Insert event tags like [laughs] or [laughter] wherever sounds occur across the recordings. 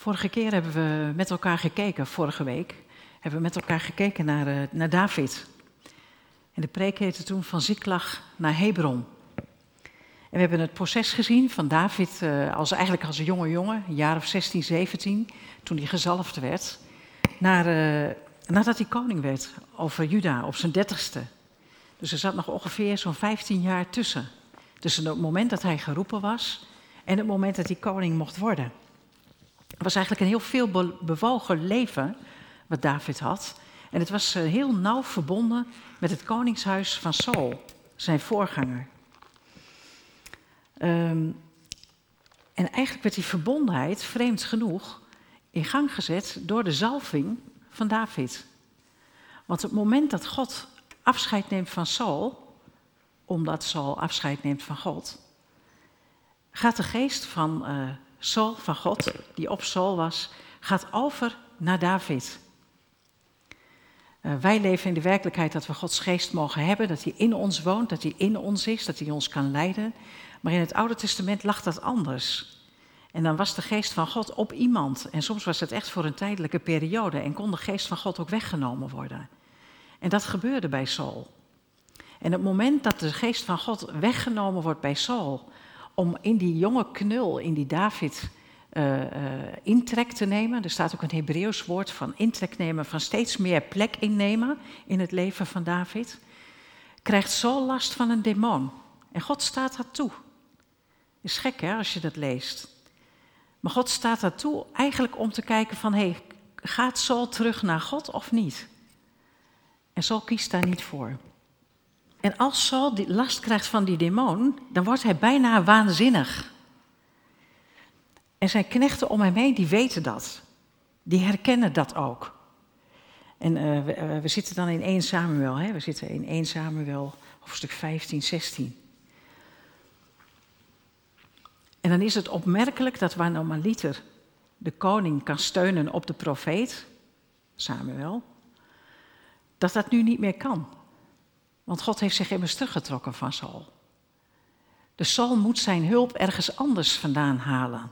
Vorige keer hebben we met elkaar gekeken, vorige week, hebben we met elkaar gekeken naar, uh, naar David. En de preek heette toen van Ziklag naar Hebron. En we hebben het proces gezien van David uh, als, eigenlijk als een jonge jongen, een jaar of 16, 17, toen hij gezalfd werd, naar, uh, nadat hij koning werd over Juda op zijn dertigste. Dus er zat nog ongeveer zo'n 15 jaar tussen. Tussen het moment dat hij geroepen was en het moment dat hij koning mocht worden. Het was eigenlijk een heel veel bewogen leven wat David had. En het was eh, heel nauw verbonden met het koningshuis van Saul, zijn voorganger. Um, en eigenlijk werd die verbondenheid, vreemd genoeg, in gang gezet door de zalving van David. Want het moment dat God afscheid neemt van Saul, omdat Saul afscheid neemt van God, gaat de geest van uh, Saul, van God, die op Saul was, gaat over naar David. Uh, wij leven in de werkelijkheid dat we Gods geest mogen hebben, dat hij in ons woont, dat hij in ons is, dat hij ons kan leiden. Maar in het Oude Testament lag dat anders. En dan was de geest van God op iemand. En soms was het echt voor een tijdelijke periode en kon de geest van God ook weggenomen worden. En dat gebeurde bij Saul. En het moment dat de geest van God weggenomen wordt bij Saul, om in die jonge knul, in die David, uh, uh, intrek te nemen. Er staat ook een Hebreeuws woord van intrek nemen, van steeds meer plek innemen in het leven van David. Krijgt Saul last van een demon. En God staat dat toe. Is gek hè, als je dat leest. Maar God staat daar toe eigenlijk om te kijken van, hey, gaat Saul terug naar God of niet? En Saul kiest daar niet voor. En als Saul die last krijgt van die demon, dan wordt hij bijna waanzinnig. En zijn knechten om hem heen, die weten dat. Die herkennen dat ook. En we, uh, we, zitten dan in 1 Samuel, hè? we zitten in 1 Samuel, hoofdstuk 15, 16. En dan is het opmerkelijk dat waar de koning kan steunen op de profeet, Samuel, dat dat nu niet meer kan. Want God heeft zich immers teruggetrokken van Saul. De Saul moet zijn hulp ergens anders vandaan halen.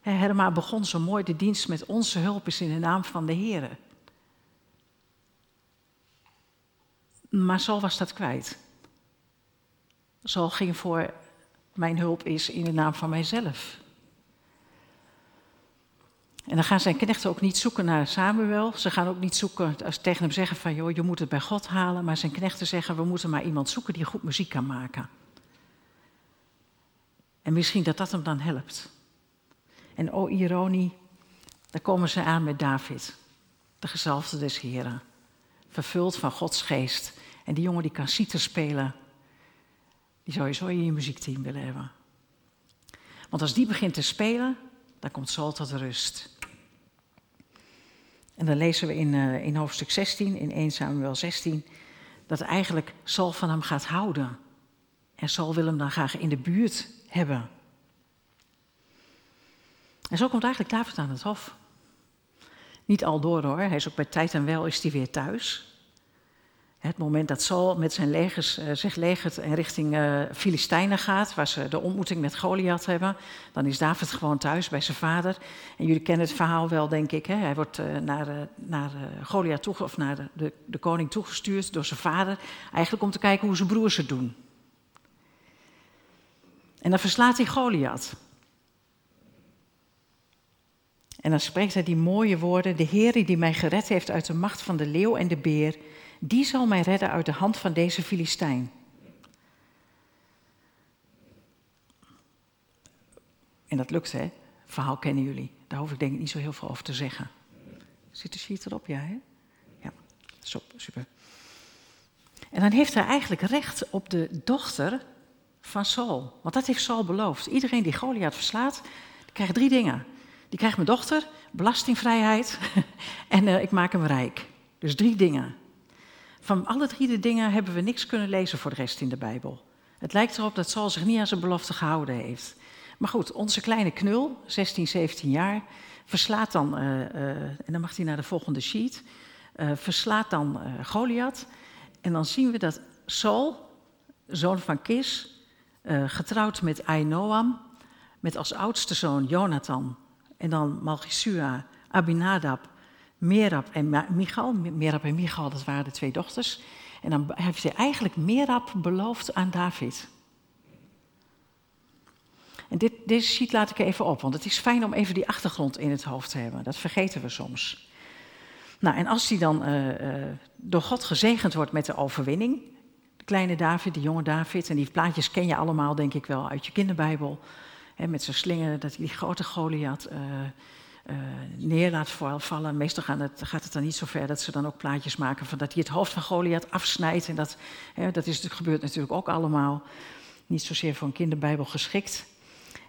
Herma begon zo mooi de dienst met onze hulp is in de naam van de Heer. Maar Saul was dat kwijt. Saul ging voor mijn hulp is in de naam van mijzelf. En dan gaan zijn knechten ook niet zoeken naar Samuel. Ze gaan ook niet zoeken, als tegen hem zeggen van, joh, je moet het bij God halen. Maar zijn knechten zeggen, we moeten maar iemand zoeken die goed muziek kan maken. En misschien dat dat hem dan helpt. En o ironie, daar komen ze aan met David, de gezalfde des Heren. Vervuld van Gods geest. En die jongen die kan citer spelen, die zou je zo in je muziekteam willen hebben. Want als die begint te spelen, dan komt Saul tot rust. En dan lezen we in, uh, in hoofdstuk 16, in 1 Samuel 16, dat eigenlijk Saul van hem gaat houden. En Saul wil hem dan graag in de buurt hebben. En zo komt eigenlijk David aan het hof. Niet al door hoor, hij is ook bij tijd en wel is hij weer thuis. Het moment dat Saul met zijn legers uh, zich legert en richting uh, Filistijnen gaat, waar ze de ontmoeting met Goliath hebben, dan is David gewoon thuis bij zijn vader. En jullie kennen het verhaal wel, denk ik. Hè? Hij wordt uh, naar, naar Goliath toe, of naar de, de, de, koning toegestuurd door zijn vader, eigenlijk om te kijken hoe zijn broers het doen. En dan verslaat hij Goliath. En dan spreekt hij die mooie woorden: De Heer die mij gered heeft uit de macht van de leeuw en de beer die zal mij redden uit de hand van deze Filistijn. En dat lukt, hè? Verhaal kennen jullie. Daar hoef ik denk ik niet zo heel veel over te zeggen. Zit de sheet erop, ja, hè? Ja, super. En dan heeft hij eigenlijk recht op de dochter van Saul. Want dat heeft Saul beloofd. Iedereen die Goliath verslaat, die krijgt drie dingen. Die krijgt mijn dochter, belastingvrijheid [laughs] en uh, ik maak hem rijk. Dus drie dingen. Van alle drie de dingen hebben we niks kunnen lezen voor de rest in de Bijbel. Het lijkt erop dat Saul zich niet aan zijn belofte gehouden heeft. Maar goed, onze kleine knul, 16, 17 jaar, verslaat dan, uh, uh, en dan mag hij naar de volgende sheet, uh, verslaat dan Goliath. En dan zien we dat Saul, zoon van Kis, getrouwd met Ainoam, met als oudste zoon Jonathan En dan Malchisua, Abinadab, Merab en Michal. Merab en Michal, dat waren de twee dochters. En dan heeft hij eigenlijk Merab beloofd aan David. En dit, deze sheet laat ik even op, want het is fijn om even die achtergrond in het hoofd te hebben. Dat vergeten we soms. Nou, en als hij dan uh, uh, door God gezegend wordt met de overwinning, de kleine David, de jonge David, en die plaatjes ken je allemaal, denk ik wel, uit je kinderbijbel. Hè, met zijn slingen, dat die grote Goliath uh, neer laat vallen. Meestal gaat het, gaat het dan niet zo ver dat ze dan ook plaatjes maken van dat hij het hoofd van Goliath afsnijdt. En dat, hè, dat is, gebeurt natuurlijk ook allemaal. Niet zozeer voor een kinderbijbel geschikt.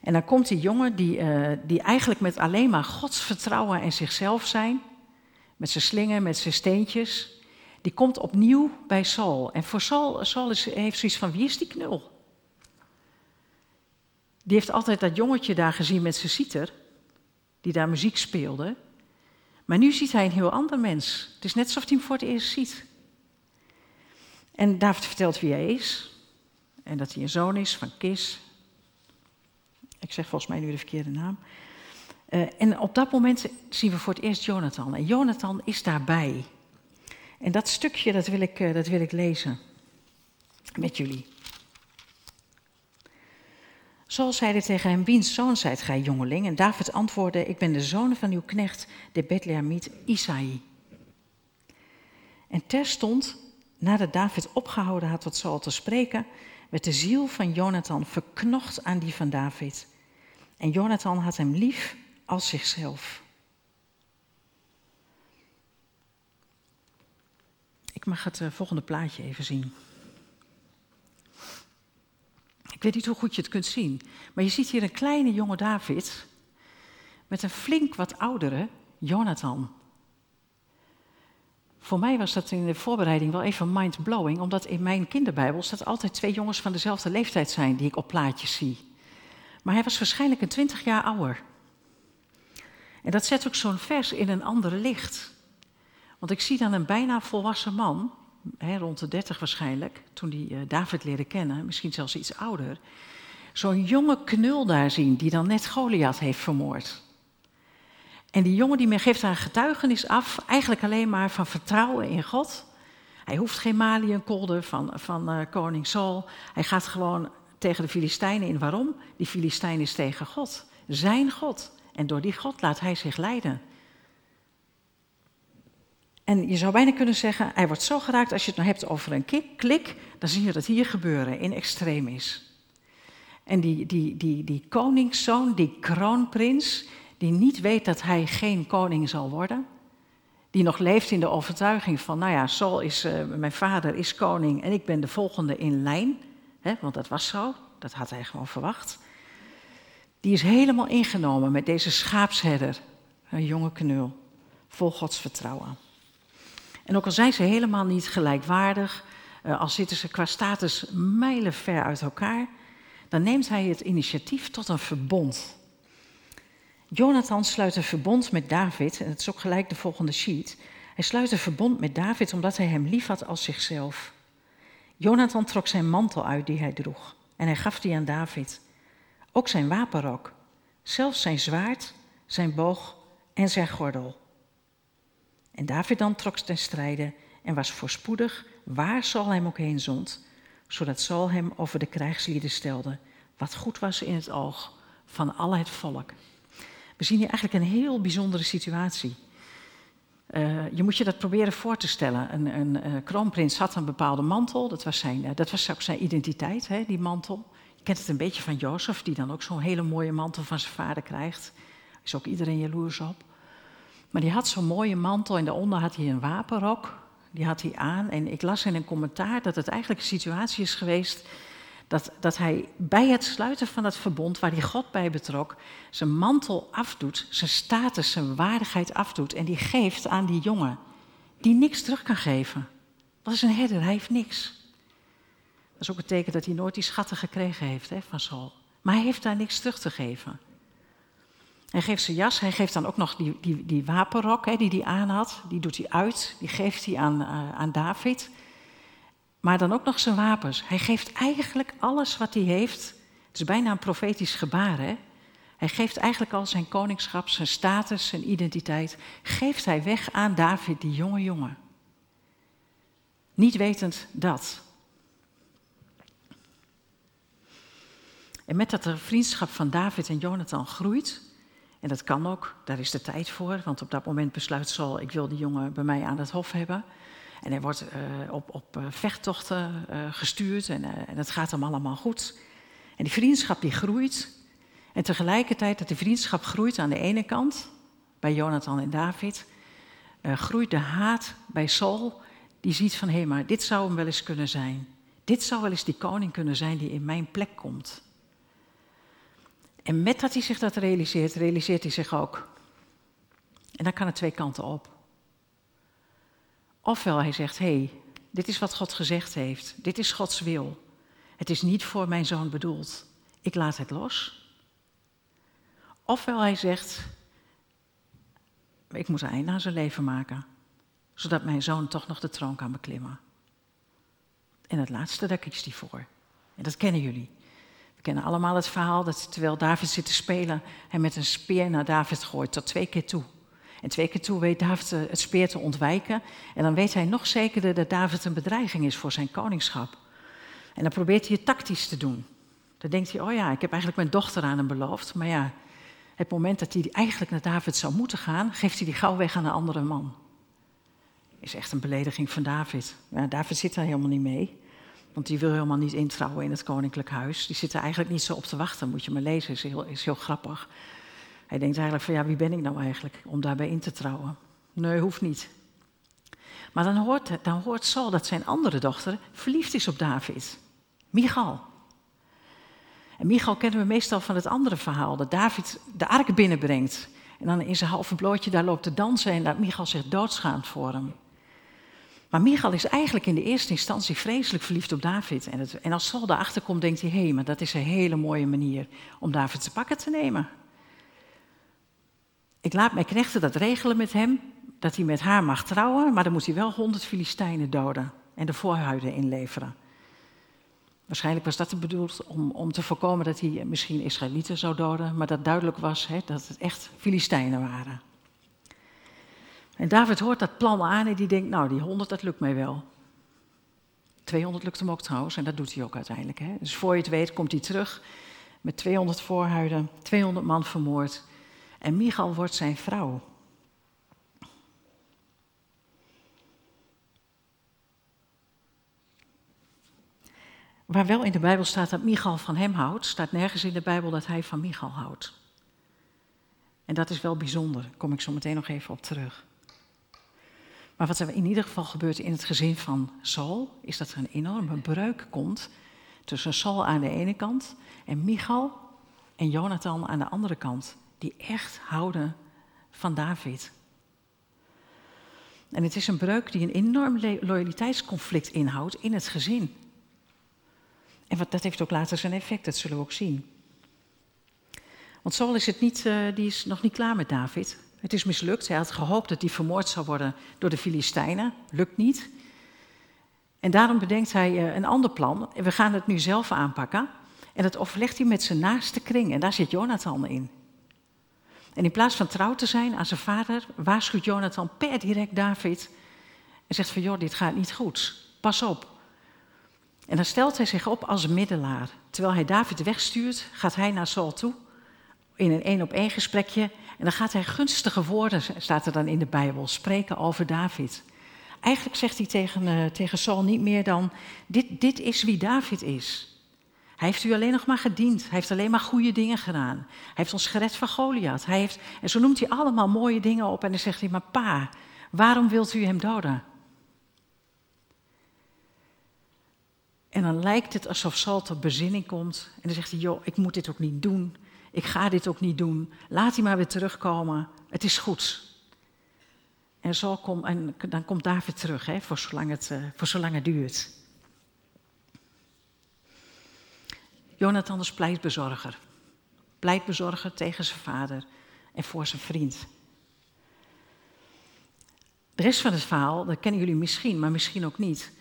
En dan komt die jongen die, uh, die eigenlijk met alleen maar Gods vertrouwen en zichzelf zijn, met zijn slingen, met zijn steentjes, die komt opnieuw bij Saul. En voor Saul, Saul heeft zoiets van, wie is die knul? Die heeft altijd dat jongetje daar gezien met zijn citer, die daar muziek speelde. Maar nu ziet hij een heel ander mens. Het is net alsof hij hem voor het eerst ziet. En David vertelt wie hij is. En dat hij een zoon is van Kis, ik zeg volgens mij nu de verkeerde naam. Uh, en op dat moment zien we voor het eerst Jonathan. En Jonathan is daarbij. En dat stukje, dat wil ik, uh, dat wil ik lezen met jullie. Saul zeide tegen hem, wiens zoon zijt gij, jongeling? En David antwoordde, ik ben de zoon van uw knecht, de Bethlehemiet Isaï. En terstond, nadat David opgehouden had tot Saul te spreken, werd de ziel van Jonathan verknocht aan die van David. En Jonathan had hem lief als zichzelf. Ik mag het eh, volgende plaatje even zien. Ik weet niet hoe goed je het kunt zien, maar je ziet hier een kleine jonge David met een flink wat oudere Jonathan. Voor mij was dat in de voorbereiding wel even mind-blowing, omdat in mijn kinderbijbel staat altijd twee jongens van dezelfde leeftijd zijn die ik op plaatjes zie. Maar hij was waarschijnlijk een twintig jaar ouder. En dat zet ook zo'n vers in een ander licht. Want ik zie dan een bijna volwassen man, rond de dertig waarschijnlijk, toen hij uh, David leerde kennen, misschien zelfs iets ouder, zo'n jonge knul daar zien die dan net Goliath heeft vermoord. En die jongen die geeft daar een getuigenis af, eigenlijk alleen maar van vertrouwen in God. Hij hoeft geen maliënkolder van, van uh, koning Saul. Hij gaat gewoon tegen de Filistijnen in. Waarom? Die Filistijn is tegen God. Zijn God. En door die God laat hij zich leiden. En je zou bijna kunnen zeggen, hij wordt zo geraakt als je het nou hebt over een klik, dan zie je dat hier gebeuren in extremis. En die, die, die, die koningszoon, die kroonprins, die niet weet dat hij geen koning zal worden, die nog leeft in de overtuiging van, nou ja, Saul is, uh, mijn vader is koning en ik ben de volgende in lijn, hè, want dat was zo, dat had hij gewoon verwacht. Die is helemaal ingenomen met deze schaapsherder, een jonge knul, vol Gods vertrouwen. En ook al zijn ze helemaal niet gelijkwaardig, uh, al zitten ze qua status mijlenver uit elkaar, dan neemt hij het initiatief tot een verbond. Jonathan sluit een verbond met David, en het is ook gelijk de volgende sheet. Hij sluit een verbond met David omdat hij hem lief had als zichzelf. Jonathan trok zijn mantel uit die hij droeg en hij gaf die aan David. Ook zijn wapenrok, zelfs zijn zwaard, zijn boog en zijn gordel. En David dan trok ten strijde en was voorspoedig waar Saul hem ook heen zond, zodat Saul hem over de krijgslieden stelde, wat goed was in het oog van al het volk. We zien hier eigenlijk een heel bijzondere situatie. Uh, je moet je dat proberen voor te stellen. Een, een uh, kroonprins had een bepaalde mantel, dat was, zijn, uh, dat was ook zijn identiteit, hè, die mantel. Je kent het een beetje van Jozef, die dan ook zo'n hele mooie mantel van zijn vader krijgt. Daar is ook iedereen jaloers op. Maar die had zo'n mooie mantel en daaronder had hij een wapenrok. Die had hij aan. En ik las in een commentaar dat het eigenlijk een situatie is geweest dat, dat hij bij het sluiten van het verbond, waar hij God bij betrok, zijn mantel afdoet, zijn status, zijn waardigheid afdoet. En die geeft aan die jongen, die niks terug kan geven. Dat is een herder, hij heeft niks. Dat is ook een teken dat hij nooit die schatten gekregen heeft hè, van Saul. Maar hij heeft daar niks terug te geven. Hij geeft zijn jas, hij geeft dan ook nog die, die, die wapenrok hè, die hij aan had. Die doet hij uit, die geeft hij aan, uh, aan David maar dan ook nog zijn wapens. Hij geeft eigenlijk alles wat hij heeft. Het is bijna een profetisch gebaar, hè? Hij Hij geeft eigenlijk al zijn koningschap, zijn status, zijn identiteit, geeft hij weg aan David, die jonge jongen. Niet wetend dat. En met dat de vriendschap van David en Jonathan groeit, en dat kan ook, daar is de tijd voor, want op dat moment besluit Saul, ik wil die jongen bij mij aan het hof hebben. En hij wordt uh, op, op uh, vechttochten uh, gestuurd en, en het gaat hem allemaal goed. En die vriendschap die groeit. En tegelijkertijd dat die vriendschap groeit aan de ene kant, bij Jonathan en David, groeit de haat bij Saul, die ziet van hé, hey, maar dit zou hem wel eens kunnen zijn. Dit zou wel eens die koning kunnen zijn die in mijn plek komt. En met dat hij zich dat realiseert, realiseert hij zich ook. En dan kan het twee kanten op. Ofwel hij zegt, hé, hey, dit is wat God gezegd heeft. Dit is Gods wil. Het is niet voor mijn zoon bedoeld. Ik laat het los. Ofwel hij zegt, ik moet een einde aan zijn leven maken. Zodat mijn zoon toch nog de troon kan beklimmen. En het laatste, daar kiest hij voor. En dat kennen jullie. Kennen allemaal het verhaal dat terwijl David zit te spelen, hij met een speer naar David gooit, tot twee keer toe. En twee keer toe weet David het speer te ontwijken. En dan weet hij nog zekerder dat David een bedreiging is voor zijn koningschap. En dan probeert hij het tactisch te doen. Dan denkt hij, oh ja, ik heb eigenlijk mijn dochter aan hem beloofd. Maar ja, het moment dat hij eigenlijk naar David zou moeten gaan, geeft hij die gauw weg aan een andere man. Is echt een belediging van David. David zit daar helemaal niet mee. Want die wil helemaal niet introuwen in het koninklijk huis. Die zit er eigenlijk niet zo op te wachten, moet je maar lezen, is heel, is grappig. Hij denkt eigenlijk van ja, wie ben ik nou eigenlijk om daarbij in te trouwen? Nee, hoeft niet. Maar dan hoort, dan hoort Saul dat zijn andere dochter verliefd is op David. Michal. En Michal kennen we meestal van het andere verhaal, dat David de ark binnenbrengt. En dan in zijn halve blootje daar loopt te dansen en dat Michal zich doodschaamt voor hem. Maar Michal is eigenlijk in de eerste instantie vreselijk verliefd op David. En, het, en als Saul daarachter komt, denkt hij, hé, hey, maar dat is een hele mooie manier om David te pakken te nemen. Ik laat mijn knechten dat regelen met hem, dat hij met haar mag trouwen, maar dan moet hij wel honderd Filistijnen doden en de voorhuiden inleveren. Waarschijnlijk was dat bedoeld om, om te voorkomen dat hij misschien Israëlieten zou doden, maar dat duidelijk was dat het echt Filistijnen waren. En David hoort dat plan aan en die denkt, nou die 100 dat lukt mij wel. 200 lukt hem ook trouwens en dat doet hij ook uiteindelijk. Hè. Dus voor je het weet komt hij terug met 200 voorhuiden, 200 man vermoord en Michal wordt zijn vrouw. Waar wel in de Bijbel staat dat Michal van hem houdt, staat nergens in de Bijbel dat hij van Michal houdt. En dat is wel bijzonder, daar kom ik zo meteen nog even op terug. Maar wat er in ieder geval gebeurt in het gezin van Saul, is dat er een enorme breuk komt tussen Saul aan de ene kant en Michal en Jonathan aan de andere kant, die echt houden van David. En het is een breuk die een enorm loyaliteitsconflict inhoudt in het gezin. En wat, dat heeft ook later zijn effect, dat zullen we ook zien. Want Saul is, het niet, uh, die is nog niet klaar met David. Het is mislukt. Hij had gehoopt dat hij vermoord zou worden door de Filistijnen. Lukt niet. En daarom bedenkt hij uh, een ander plan. We gaan het nu zelf aanpakken. En dat overlegt hij met zijn naaste kring. En daar zit Jonathan in. En in plaats van trouw te zijn aan zijn vader, waarschuwt Jonathan per direct David. En zegt van, joh, dit gaat niet goed. Pas op. En dan stelt hij zich op als middelaar. Terwijl hij David wegstuurt, gaat hij naar Saul toe. In een één op één gesprekje. En dan gaat hij gunstige woorden, staat er dan in de Bijbel, spreken over David. Eigenlijk zegt hij tegen, uh, tegen Saul niet meer dan: dit, dit is wie David is. Hij heeft u alleen nog maar gediend. Hij heeft alleen maar goede dingen gedaan. Hij heeft ons gered van Goliath. Hij heeft, en zo noemt hij allemaal mooie dingen op. En dan zegt hij: Maar pa, waarom wilt u hem doden? En dan lijkt het alsof Saul tot bezinning komt. En dan zegt hij: Joh, ik moet dit ook niet doen. Ik ga dit ook niet doen. Laat hij maar weer terugkomen. Het is goed. En, zo kom, en dan komt David terug, hè, voor, zolang het, uh, voor zolang het duurt. Jonathan is pleitbezorger. Pleitbezorger tegen zijn vader en voor zijn vriend. De rest van het verhaal, dat kennen jullie misschien, maar misschien ook niet.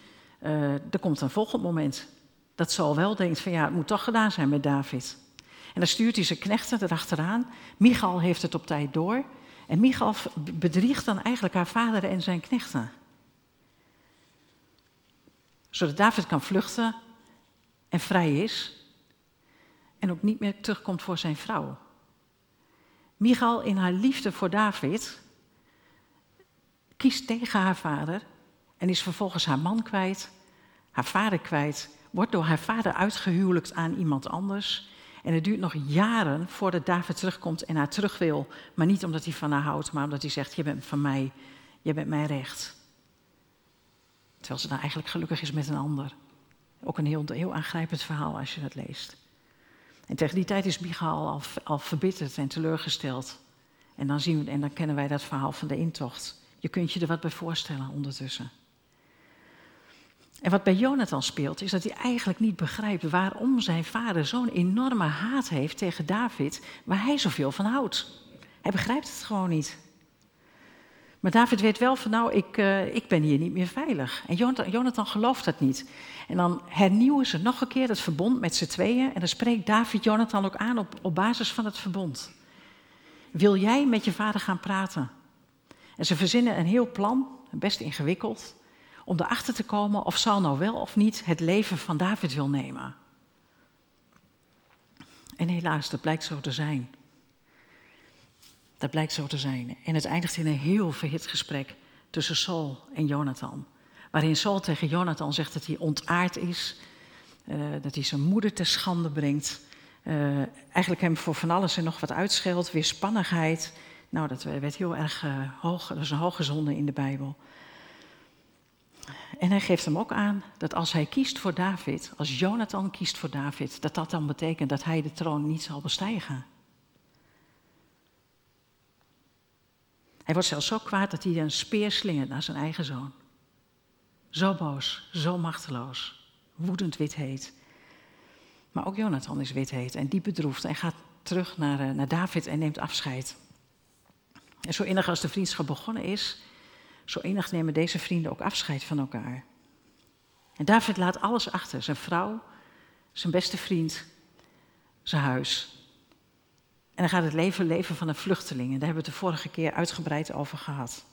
Uh, er komt een volgend moment. Dat Saul wel denkt van ja, het moet toch gedaan zijn met David. En dan stuurt hij zijn knechten erachteraan. Michal heeft het op tijd door. En Michal bedriegt dan eigenlijk haar vader en zijn knechten. Zodat David kan vluchten en vrij is. En ook niet meer terugkomt voor zijn vrouw. Michal in haar liefde voor David kiest tegen haar vader en is vervolgens haar man kwijt, haar vader kwijt, wordt door haar vader uitgehuwelijkt aan iemand anders. En het duurt nog jaren voordat David terugkomt en haar terug wil. Maar niet omdat hij van haar houdt, maar omdat hij zegt: Je bent van mij, je bent mijn recht. Terwijl ze dan eigenlijk gelukkig is met een ander. Ook een heel, heel aangrijpend verhaal als je dat leest. En tegen die tijd is Michael al, al verbitterd en teleurgesteld. En dan, zien we, en dan kennen wij dat verhaal van de intocht. Je kunt je er wat bij voorstellen ondertussen. En wat bij Jonathan speelt, is dat hij eigenlijk niet begrijpt waarom zijn vader zo'n enorme haat heeft tegen David, waar hij zoveel van houdt. Hij begrijpt het gewoon niet. Maar David weet wel van nou, ik, uh, ik ben hier niet meer veilig. En Jonathan, Jonathan, gelooft dat niet. En dan hernieuwen ze nog een keer het verbond met z'n tweeën. En dan spreekt David Jonathan ook aan op, op basis van het verbond. Wil jij met je vader gaan praten? En ze verzinnen een heel plan, best ingewikkeld, om erachter te komen of Saul nou wel of niet het leven van David wil nemen. En helaas, dat blijkt zo te zijn. Dat blijkt zo te zijn. En het eindigt in een heel verhit gesprek tussen Saul en Jonathan. Waarin Saul tegen Jonathan zegt dat hij ontaard is, uh, dat hij zijn moeder te schande brengt. Uh, eigenlijk hem voor van alles en nog wat uitscheldt, weerspannigheid. Nou, dat werd heel erg uh, hoog, dat is een hoge zonde in de Bijbel. En hij geeft hem ook aan dat als hij kiest voor David, als Jonathan kiest voor David, dat dat dan betekent dat hij de troon niet zal bestijgen. Hij wordt zelfs zo kwaad dat hij een speer slingert naar zijn eigen zoon. Zo boos, zo machteloos, woedend wit heet. Maar ook Jonathan is wit heet en diep bedroefd en gaat terug naar, eh, naar David en neemt afscheid. En zo innig als de vriendschap begonnen is, zo innig nemen deze vrienden ook afscheid van elkaar. En David laat alles achter: zijn vrouw, zijn beste vriend, zijn huis. En dan gaat het leven leven van een vluchteling. En daar hebben we het de vorige keer uitgebreid over gehad.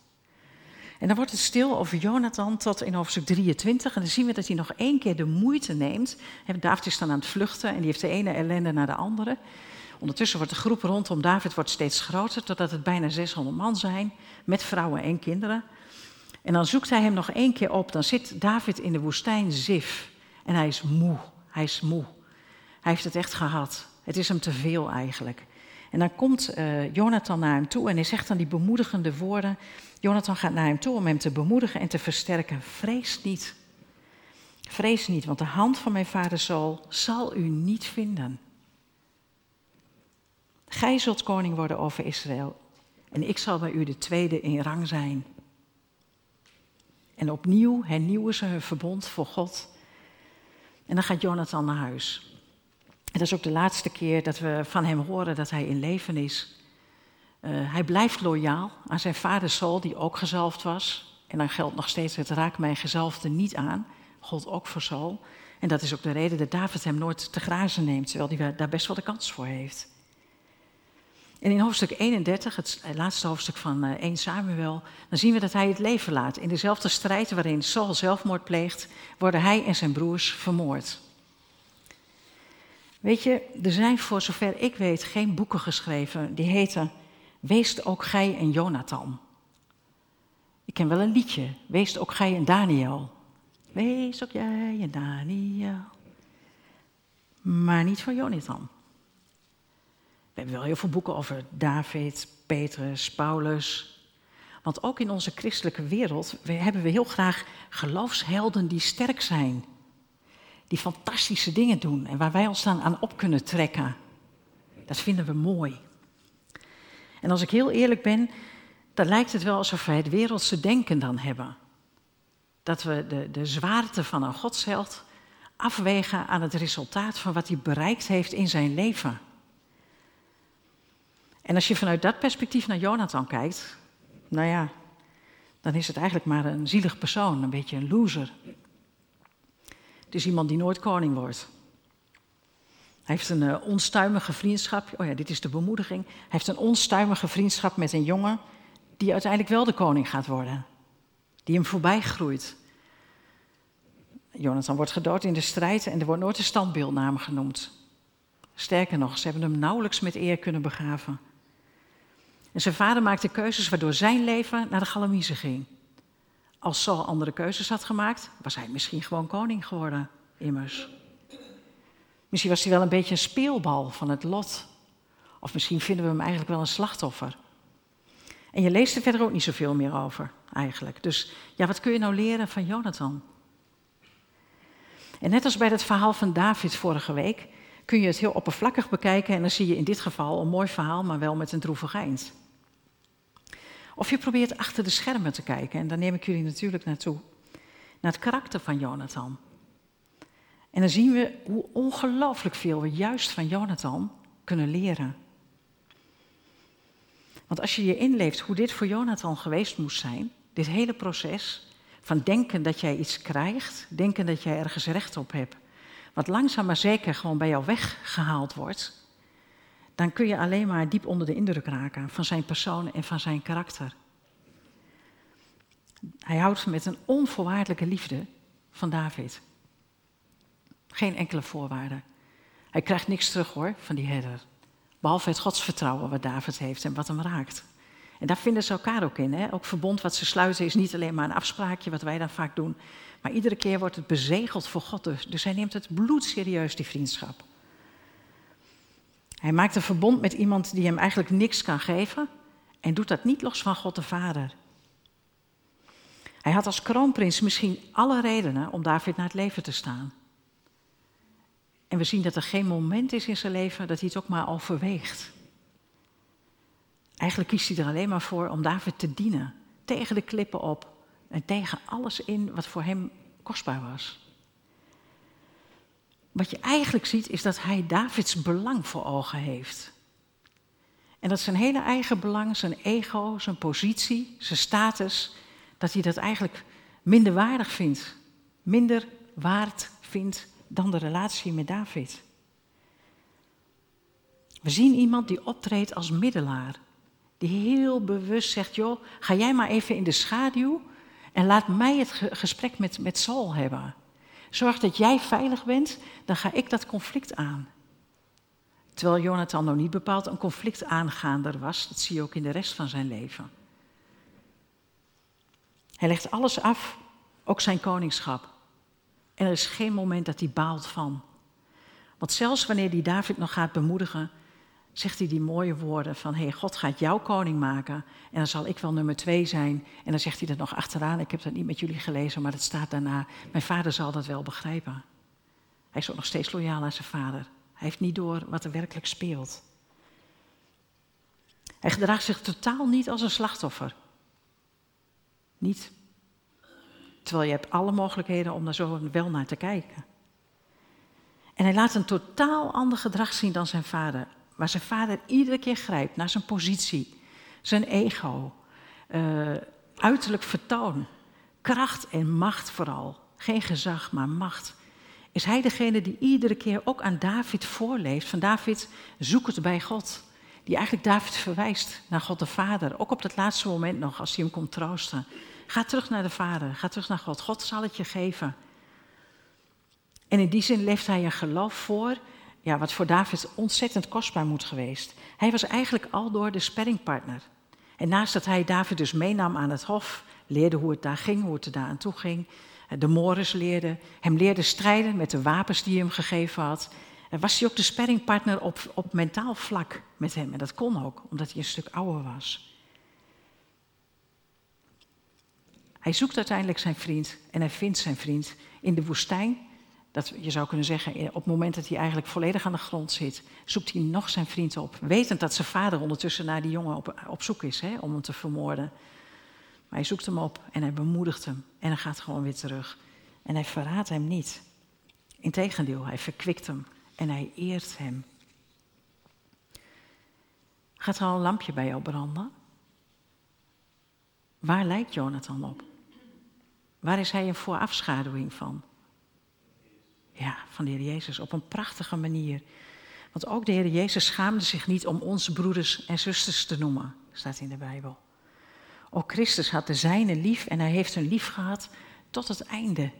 En dan wordt het stil over Jonathan tot in hoofdstuk 23. En dan zien we dat hij nog één keer de moeite neemt. David is dan aan het vluchten en die heeft de ene ellende naar de andere. Ondertussen wordt de groep rondom David wordt steeds groter, totdat het bijna 600 man zijn, met vrouwen en kinderen. En dan zoekt hij hem nog één keer op. Dan zit David in de woestijn Zif. En hij is moe. Hij is moe. Hij heeft het echt gehad. Het is hem te veel eigenlijk. En dan komt uh, Jonathan naar hem toe en hij zegt dan die bemoedigende woorden. Jonathan gaat naar hem toe om hem te bemoedigen en te versterken. Vrees niet. Vrees niet, want de hand van mijn vader Saul zal u niet vinden. Gij zult koning worden over Israël en ik zal bij u de tweede in rang zijn. En opnieuw hernieuwen ze hun verbond voor God. En dan gaat Jonathan naar huis. En dat is ook de laatste keer dat we van hem horen dat hij in leven is. Uh, hij blijft loyaal aan zijn vader Saul, die ook gezalfd was. En dan geldt nog steeds het raak mijn gezalfde niet aan. God ook voor Saul. En dat is ook de reden dat David hem nooit te grazen neemt, terwijl hij daar best wel de kans voor heeft. En in hoofdstuk 31, het laatste hoofdstuk van 1 eh, Samuel, dan zien we dat hij het leven laat. In dezelfde strijd waarin Saul zelfmoord pleegt, worden hij en zijn broers vermoord. Weet je, er zijn voor zover ik weet geen boeken geschreven die heten Wees ook gij een Jonathan. Ik ken wel een liedje, Wees ook gij een Daniel. Wees ook jij een Daniel. Maar niet van Jonathan. We hebben wel heel veel boeken over David, Petrus, Paulus. Want ook in onze christelijke wereld hebben we heel graag geloofshelden die sterk zijn. Die fantastische dingen doen en waar wij ons dan aan op kunnen trekken. Dat vinden we mooi. En als ik heel eerlijk ben, dan lijkt het wel alsof wij het wereldse denken dan hebben. Dat we de, de zwaarte van een godsheld afwegen aan het resultaat van wat hij bereikt heeft in zijn leven. En als je vanuit dat perspectief naar Jonathan kijkt, nou ja, dan is het eigenlijk maar een zielig persoon, een beetje een loser. Het is iemand die nooit koning wordt. Hij heeft een uh, onstuimige vriendschap. Oh ja, dit is de bemoediging. Hij heeft een onstuimige vriendschap met een jongen die uiteindelijk wel de koning gaat worden. Die hem voorbij groeit. Jonathan wordt gedood in de strijd en er wordt nooit een standbeeldnaam genoemd. Sterker nog, ze hebben hem nauwelijks met eer kunnen begraven. En zijn vader maakte keuzes waardoor zijn leven naar de Galamiezen ging. Als Saul andere keuzes had gemaakt, was hij misschien gewoon koning geworden, immers. Misschien was hij wel een beetje een speelbal van het lot. Of misschien vinden we hem eigenlijk wel een slachtoffer. En je leest er verder ook niet zoveel meer over, eigenlijk. Dus ja, wat kun je nou leren van Jonathan? En net als bij het verhaal van David vorige week, kun je het heel oppervlakkig bekijken en dan zie je in dit geval een mooi verhaal, maar wel met een droevig eind. Of je probeert achter de schermen te kijken, en daar neem ik jullie natuurlijk naartoe, naar het karakter van Jonathan. En dan zien we hoe ongelooflijk veel we juist van Jonathan kunnen leren. Want als je je inleeft hoe dit voor Jonathan geweest moest zijn, dit hele proces van denken dat jij iets krijgt, denken dat jij ergens recht op hebt, wat langzaam maar zeker gewoon bij jou weggehaald wordt, dan kun je alleen maar diep onder de indruk raken van zijn persoon en van zijn karakter. Hij houdt met een onvoorwaardelijke liefde van David. Geen enkele voorwaarde. Hij krijgt niks terug hoor van die herder. Behalve het godsvertrouwen wat David heeft en wat hem raakt. En daar vinden ze elkaar ook in. Hè? Ook verbond wat ze sluiten is niet alleen maar een afspraakje, wat wij dan vaak doen. Maar iedere keer wordt het bezegeld voor God dus. Dus hij neemt het bloedserieus, die vriendschap. Hij maakt een verbond met iemand die hem eigenlijk niks kan geven. En doet dat niet los van God de Vader. Hij had als kroonprins misschien alle redenen om David naar het leven te staan. En we zien dat er geen moment is in zijn leven dat hij het ook maar overweegt. Eigenlijk kiest hij er alleen maar voor om David te dienen. Tegen de klippen op en tegen alles in wat voor hem kostbaar was. Wat je eigenlijk ziet is dat hij Davids belang voor ogen heeft. En dat zijn hele eigen belang, zijn ego, zijn positie, zijn status, dat hij dat eigenlijk minder waardig vindt. Minder waard vindt dan de relatie met David. We zien iemand die optreedt als middelaar. Die heel bewust zegt, joh, ga jij maar even in de schaduw en laat mij het gesprek met, met Saul hebben. Zorg dat jij veilig bent, dan ga ik dat conflict aan. Terwijl Jonathan nog niet bepaald een conflict aangaander was, dat zie je ook in de rest van zijn leven. Hij legt alles af, ook zijn koningschap. En er is geen moment dat hij baalt van. Want zelfs wanneer hij David nog gaat bemoedigen, zegt hij die mooie woorden van, hey, God gaat jou koning maken en dan zal ik wel nummer twee zijn. En dan zegt hij er nog achteraan, ik heb dat niet met jullie gelezen, maar het staat daarna, mijn vader zal dat wel begrijpen. Hij is ook nog steeds loyaal aan zijn vader. Hij heeft niet door wat er werkelijk speelt. Hij gedraagt zich totaal niet als een slachtoffer. Niet. Terwijl je hebt alle mogelijkheden om daar zo wel naar te kijken. En hij laat een totaal ander gedrag zien dan zijn vader. Waar zijn vader iedere keer grijpt naar zijn positie, zijn ego, uh, uiterlijk vertoon, kracht en macht vooral. Geen gezag, maar macht. Is hij degene die iedere keer ook aan David voorleeft? Van David, zoek het bij God. Die eigenlijk David verwijst naar God de Vader. Ook op dat laatste moment nog, als hij hem komt troosten. Ga terug naar de Vader, ga terug naar God. God zal het je geven. En in die zin leeft hij een geloof voor ja, wat voor David ontzettend kostbaar moet geweest. Hij was eigenlijk al door de sparringpartner. En naast dat hij David dus meenam aan het hof, leerde hoe het daar ging, hoe het er daar aan toe ging. De Morris leerde, hem leerde strijden met de wapens die hij hem gegeven had. En was hij ook de sparringpartner op, op mentaal vlak met hem. En dat kon ook, omdat hij een stuk ouder was. Hij zoekt uiteindelijk zijn vriend en hij vindt zijn vriend in de woestijn dat je zou kunnen zeggen, op het moment dat hij eigenlijk volledig aan de grond zit, zoekt hij nog zijn vriend op. Wetend dat zijn vader ondertussen naar die jongen op, op zoek is hè, om hem te vermoorden. Maar hij zoekt hem op en hij bemoedigt hem. En hij gaat gewoon weer terug. En hij verraadt hem niet. Integendeel, hij verkwikt hem en hij eert hem. Gaat er al een lampje bij jou branden? Waar lijkt Jonathan op? Waar is hij een voorafschaduwing van? Ja, van de Heer Jezus op een prachtige manier. Want ook de Heer Jezus schaamde zich niet om onze broeders en zusters te noemen, staat in de Bijbel. Ook Christus had de zijne lief en hij heeft hun lief gehad tot het einde.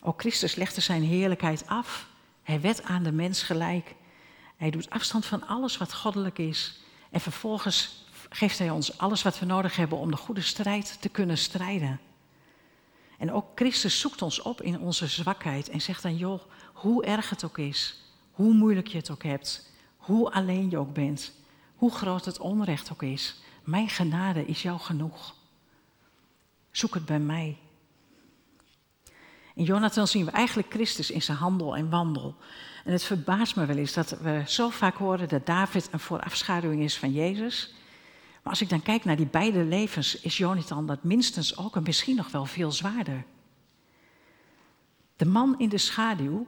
Ook Christus legde zijn heerlijkheid af. Hij werd aan de mens gelijk. Hij doet afstand van alles wat goddelijk is. En vervolgens geeft hij ons alles wat we nodig hebben om de goede strijd te kunnen strijden. En ook Christus zoekt ons op in onze zwakheid en zegt dan, joh, hoe erg het ook is, hoe moeilijk je het ook hebt, hoe alleen je ook bent, hoe groot het onrecht ook is, mijn genade is jou genoeg. Zoek het bij mij. In Jonathan zien we eigenlijk Christus in zijn handel en wandel. En het verbaast me wel eens dat we zo vaak horen dat David een voorafschaduwing is van Jezus. Maar als ik dan kijk naar die beide levens, is Jonathan dat minstens ook en misschien nog wel veel zwaarder. De man in de schaduw,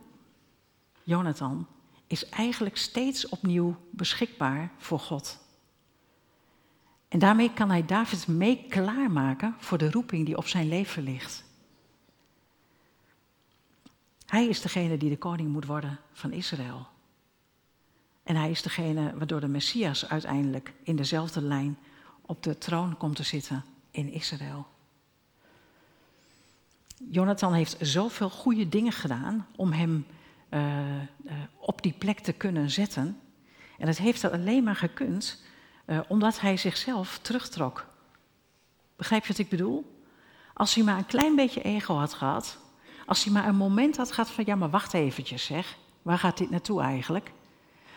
Jonathan, is eigenlijk steeds opnieuw beschikbaar voor God. En daarmee kan hij David mee klaarmaken voor de roeping die op zijn leven ligt. Hij is degene die de koning moet worden van Israël. En hij is degene waardoor de Messias uiteindelijk in dezelfde lijn op de troon komt te zitten in Israël. Jonathan heeft zoveel goede dingen gedaan om hem uh, uh, op die plek te kunnen zetten. En het heeft dat alleen maar gekund uh, omdat hij zichzelf terugtrok. Begrijp je wat ik bedoel? Als hij maar een klein beetje ego had gehad, als hij maar een moment had gehad van ja, maar wacht eventjes zeg, waar gaat dit naartoe eigenlijk?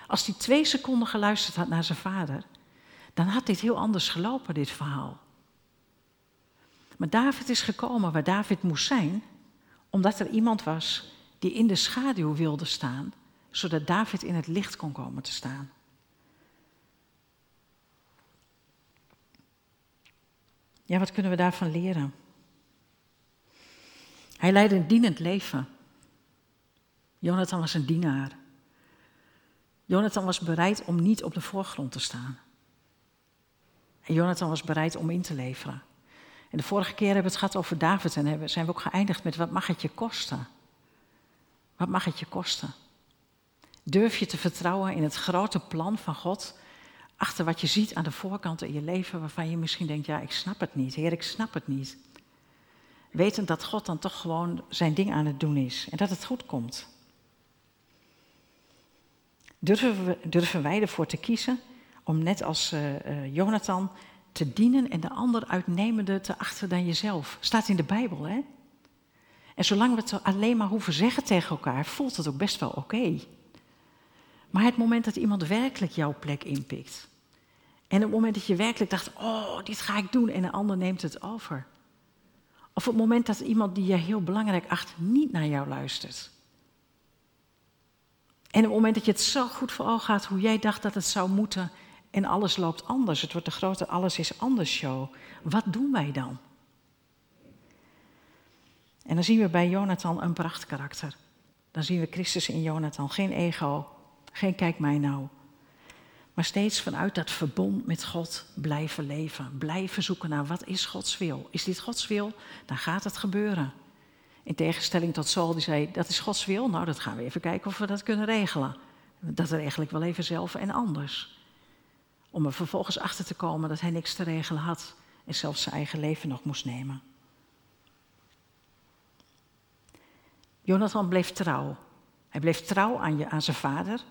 Als hij twee seconden geluisterd had naar zijn vader, dan had dit heel anders gelopen, dit verhaal. Maar David is gekomen waar David moest zijn, omdat er iemand was die in de schaduw wilde staan, zodat David in het licht kon komen te staan. Ja, wat kunnen we daarvan leren? Hij leidde een dienend leven. Jonathan was een dienaar. Jonathan was bereid om niet op de voorgrond te staan. En Jonathan was bereid om in te leveren. En de vorige keer hebben we het gehad over David en zijn we ook geëindigd met wat mag het je kosten? Wat mag het je kosten? Durf je te vertrouwen in het grote plan van God, achter wat je ziet aan de voorkant in je leven, waarvan je misschien denkt, ja, ik snap het niet, Heer, ik snap het niet. Wetend dat God dan toch gewoon zijn ding aan het doen is en dat het goed komt. Durven, we, durven wij ervoor te kiezen om net als uh, Jonathan te dienen en de ander uitnemende te achten dan jezelf? Staat in de Bijbel, hè? En zolang we het alleen maar hoeven zeggen tegen elkaar, voelt het ook best wel oké. Maar het moment dat iemand werkelijk jouw plek inpikt. En het moment dat je werkelijk dacht, oh, dit ga ik doen en een ander neemt het over. Of het moment dat iemand die je heel belangrijk acht niet naar jou luistert. En het moment dat je het zo goed voor ogen gaat hoe jij dacht dat het zou moeten en alles loopt anders. Het wordt de grote alles is anders show. Wat doen wij dan? En dan zien we bij Jonathan een prachtkarakter. Dan zien we Christus in Jonathan. Geen ego, geen kijk mij nou. Maar steeds vanuit dat verbond met God blijven leven. Blijven zoeken naar wat is Gods wil. Is dit Gods wil? Dan gaat het gebeuren. In tegenstelling tot Saul die zei, dat is Gods wil. Nou, dat gaan we even kijken of we dat kunnen regelen. Dat regel ik wel even zelf en anders. Om er vervolgens achter te komen dat hij niks te regelen had. En zelfs zijn eigen leven nog moest nemen. Jonathan bleef trouw. Hij bleef trouw aan, je, aan zijn vader.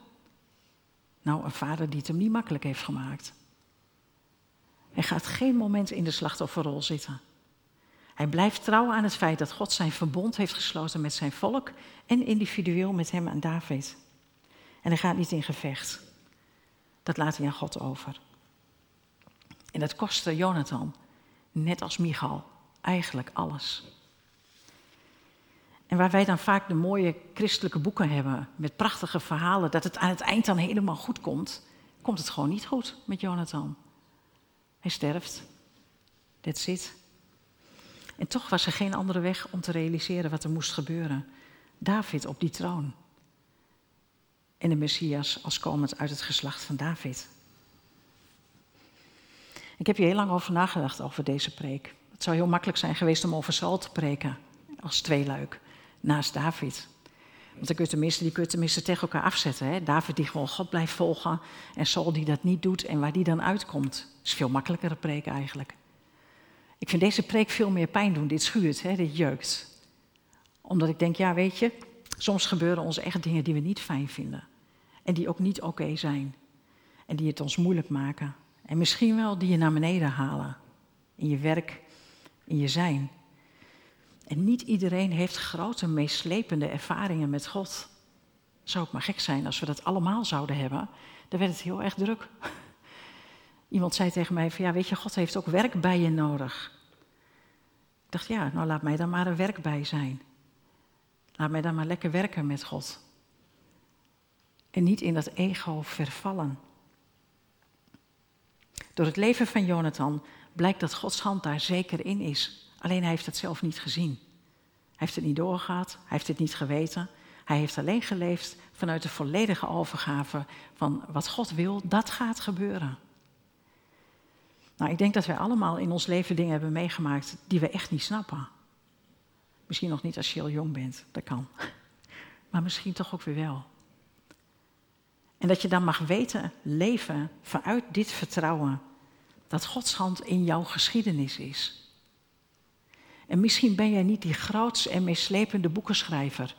Nou, een vader die het hem niet makkelijk heeft gemaakt. Hij gaat geen moment in de slachtofferrol zitten. Hij blijft trouw aan het feit dat God zijn verbond heeft gesloten met zijn volk en individueel met hem en David. En hij gaat niet in gevecht. Dat laat hij aan God over. En dat kostte Jonathan, net als Michal, eigenlijk alles. En waar wij dan vaak de mooie christelijke boeken hebben met prachtige verhalen, dat het aan het eind dan helemaal goed komt, komt het gewoon niet goed met Jonathan. Hij sterft. That's it. En toch was er geen andere weg om te realiseren wat er moest gebeuren. David op die troon. En de Messias als komend uit het geslacht van David. Ik heb hier heel lang over nagedacht over deze preek. Het zou heel makkelijk zijn geweest om over Saul te preken als tweeluik naast David. Want dan kun je tenminste, die kun je tenminste tegen elkaar afzetten. Hè? David die gewoon God blijft volgen en Saul die dat niet doet en waar die dan uitkomt. is veel makkelijkere preek eigenlijk. Ik vind deze preek veel meer pijn doen. Dit schuurt, hè? dit jeukt. Omdat ik denk, ja weet je, soms gebeuren ons echt dingen die we niet fijn vinden. En die ook niet oké zijn. En die het ons moeilijk maken. En misschien wel die je naar beneden halen. In je werk, in je zijn. En niet iedereen heeft grote, meeslepende ervaringen met God. Zou ook maar gek zijn als we dat allemaal zouden hebben. Dan werd het heel erg druk. Iemand zei tegen mij van ja, weet je, God heeft ook werk bij je nodig. Ik dacht ja, nou laat mij dan maar een werk bij zijn. Laat mij dan maar lekker werken met God. En niet in dat ego vervallen. Door het leven van Jonathan blijkt dat Gods hand daar zeker in is. Alleen hij heeft het zelf niet gezien. Hij heeft het niet doorgehad, hij heeft het niet geweten. Hij heeft alleen geleefd vanuit de volledige overgave van wat God wil, dat gaat gebeuren. Nou, ik denk dat wij allemaal in ons leven dingen hebben meegemaakt die we echt niet snappen. Misschien nog niet als je heel jong bent, dat kan. [laughs] Maar misschien toch ook weer wel. En dat je dan mag weten, leven vanuit dit vertrouwen dat Gods hand in jouw geschiedenis is. En misschien ben jij niet die groots en meeslepende boekenschrijver,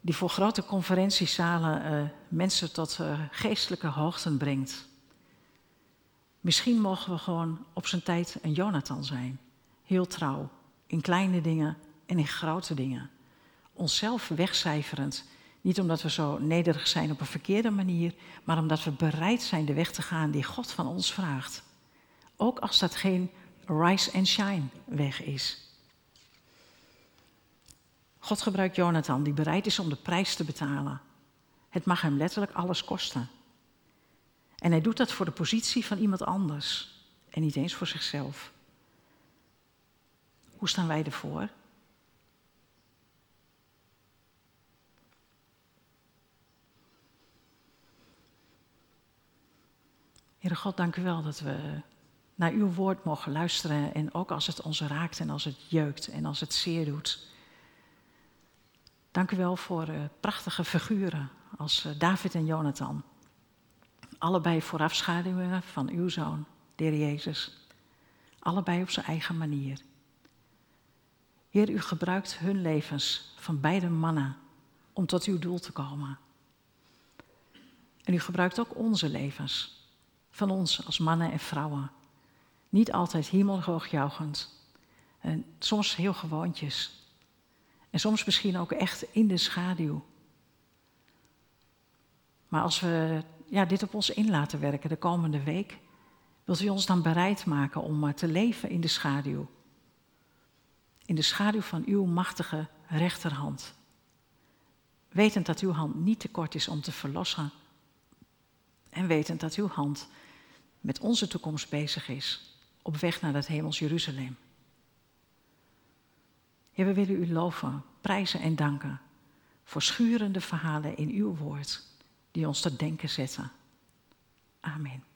die voor grote conferentiezalen uh, mensen tot uh, geestelijke hoogten brengt. Misschien mogen we gewoon op zijn tijd een Jonathan zijn, heel trouw, in kleine dingen en in grote dingen. Onszelf wegcijferend, niet omdat we zo nederig zijn op een verkeerde manier, maar omdat we bereid zijn de weg te gaan die God van ons vraagt. Ook als dat geen rise and shine weg is. God gebruikt Jonathan, die bereid is om de prijs te betalen. Het mag hem letterlijk alles kosten. En hij doet dat voor de positie van iemand anders en niet eens voor zichzelf. Hoe staan wij ervoor? Heere God, dank u wel dat we naar uw woord mogen luisteren. En ook als het ons raakt en als het jeukt en als het zeer doet. Dank u wel voor uh, prachtige figuren als uh, David en Jonathan. Allebei voorafschaduwingen van uw zoon, de Jezus. Allebei op zijn eigen manier. Heer, u gebruikt hun levens van beide mannen om tot uw doel te komen. En u gebruikt ook onze levens van ons als mannen en vrouwen. Niet altijd hemelhoogjuichend. En soms heel gewoontjes. En soms misschien ook echt in de schaduw. Maar als we ja, dit op ons in laten werken de komende week, wilt u ons dan bereid maken om eh, te leven in de schaduw. In de schaduw van uw machtige rechterhand. Wetend dat uw hand niet te kort is om te verlossen. En wetend dat uw hand met onze toekomst bezig is, op weg naar dat hemels Jeruzalem. Heer, we willen u loven, prijzen en danken voor schurende verhalen in uw woord, die ons tot denken zetten. Amen.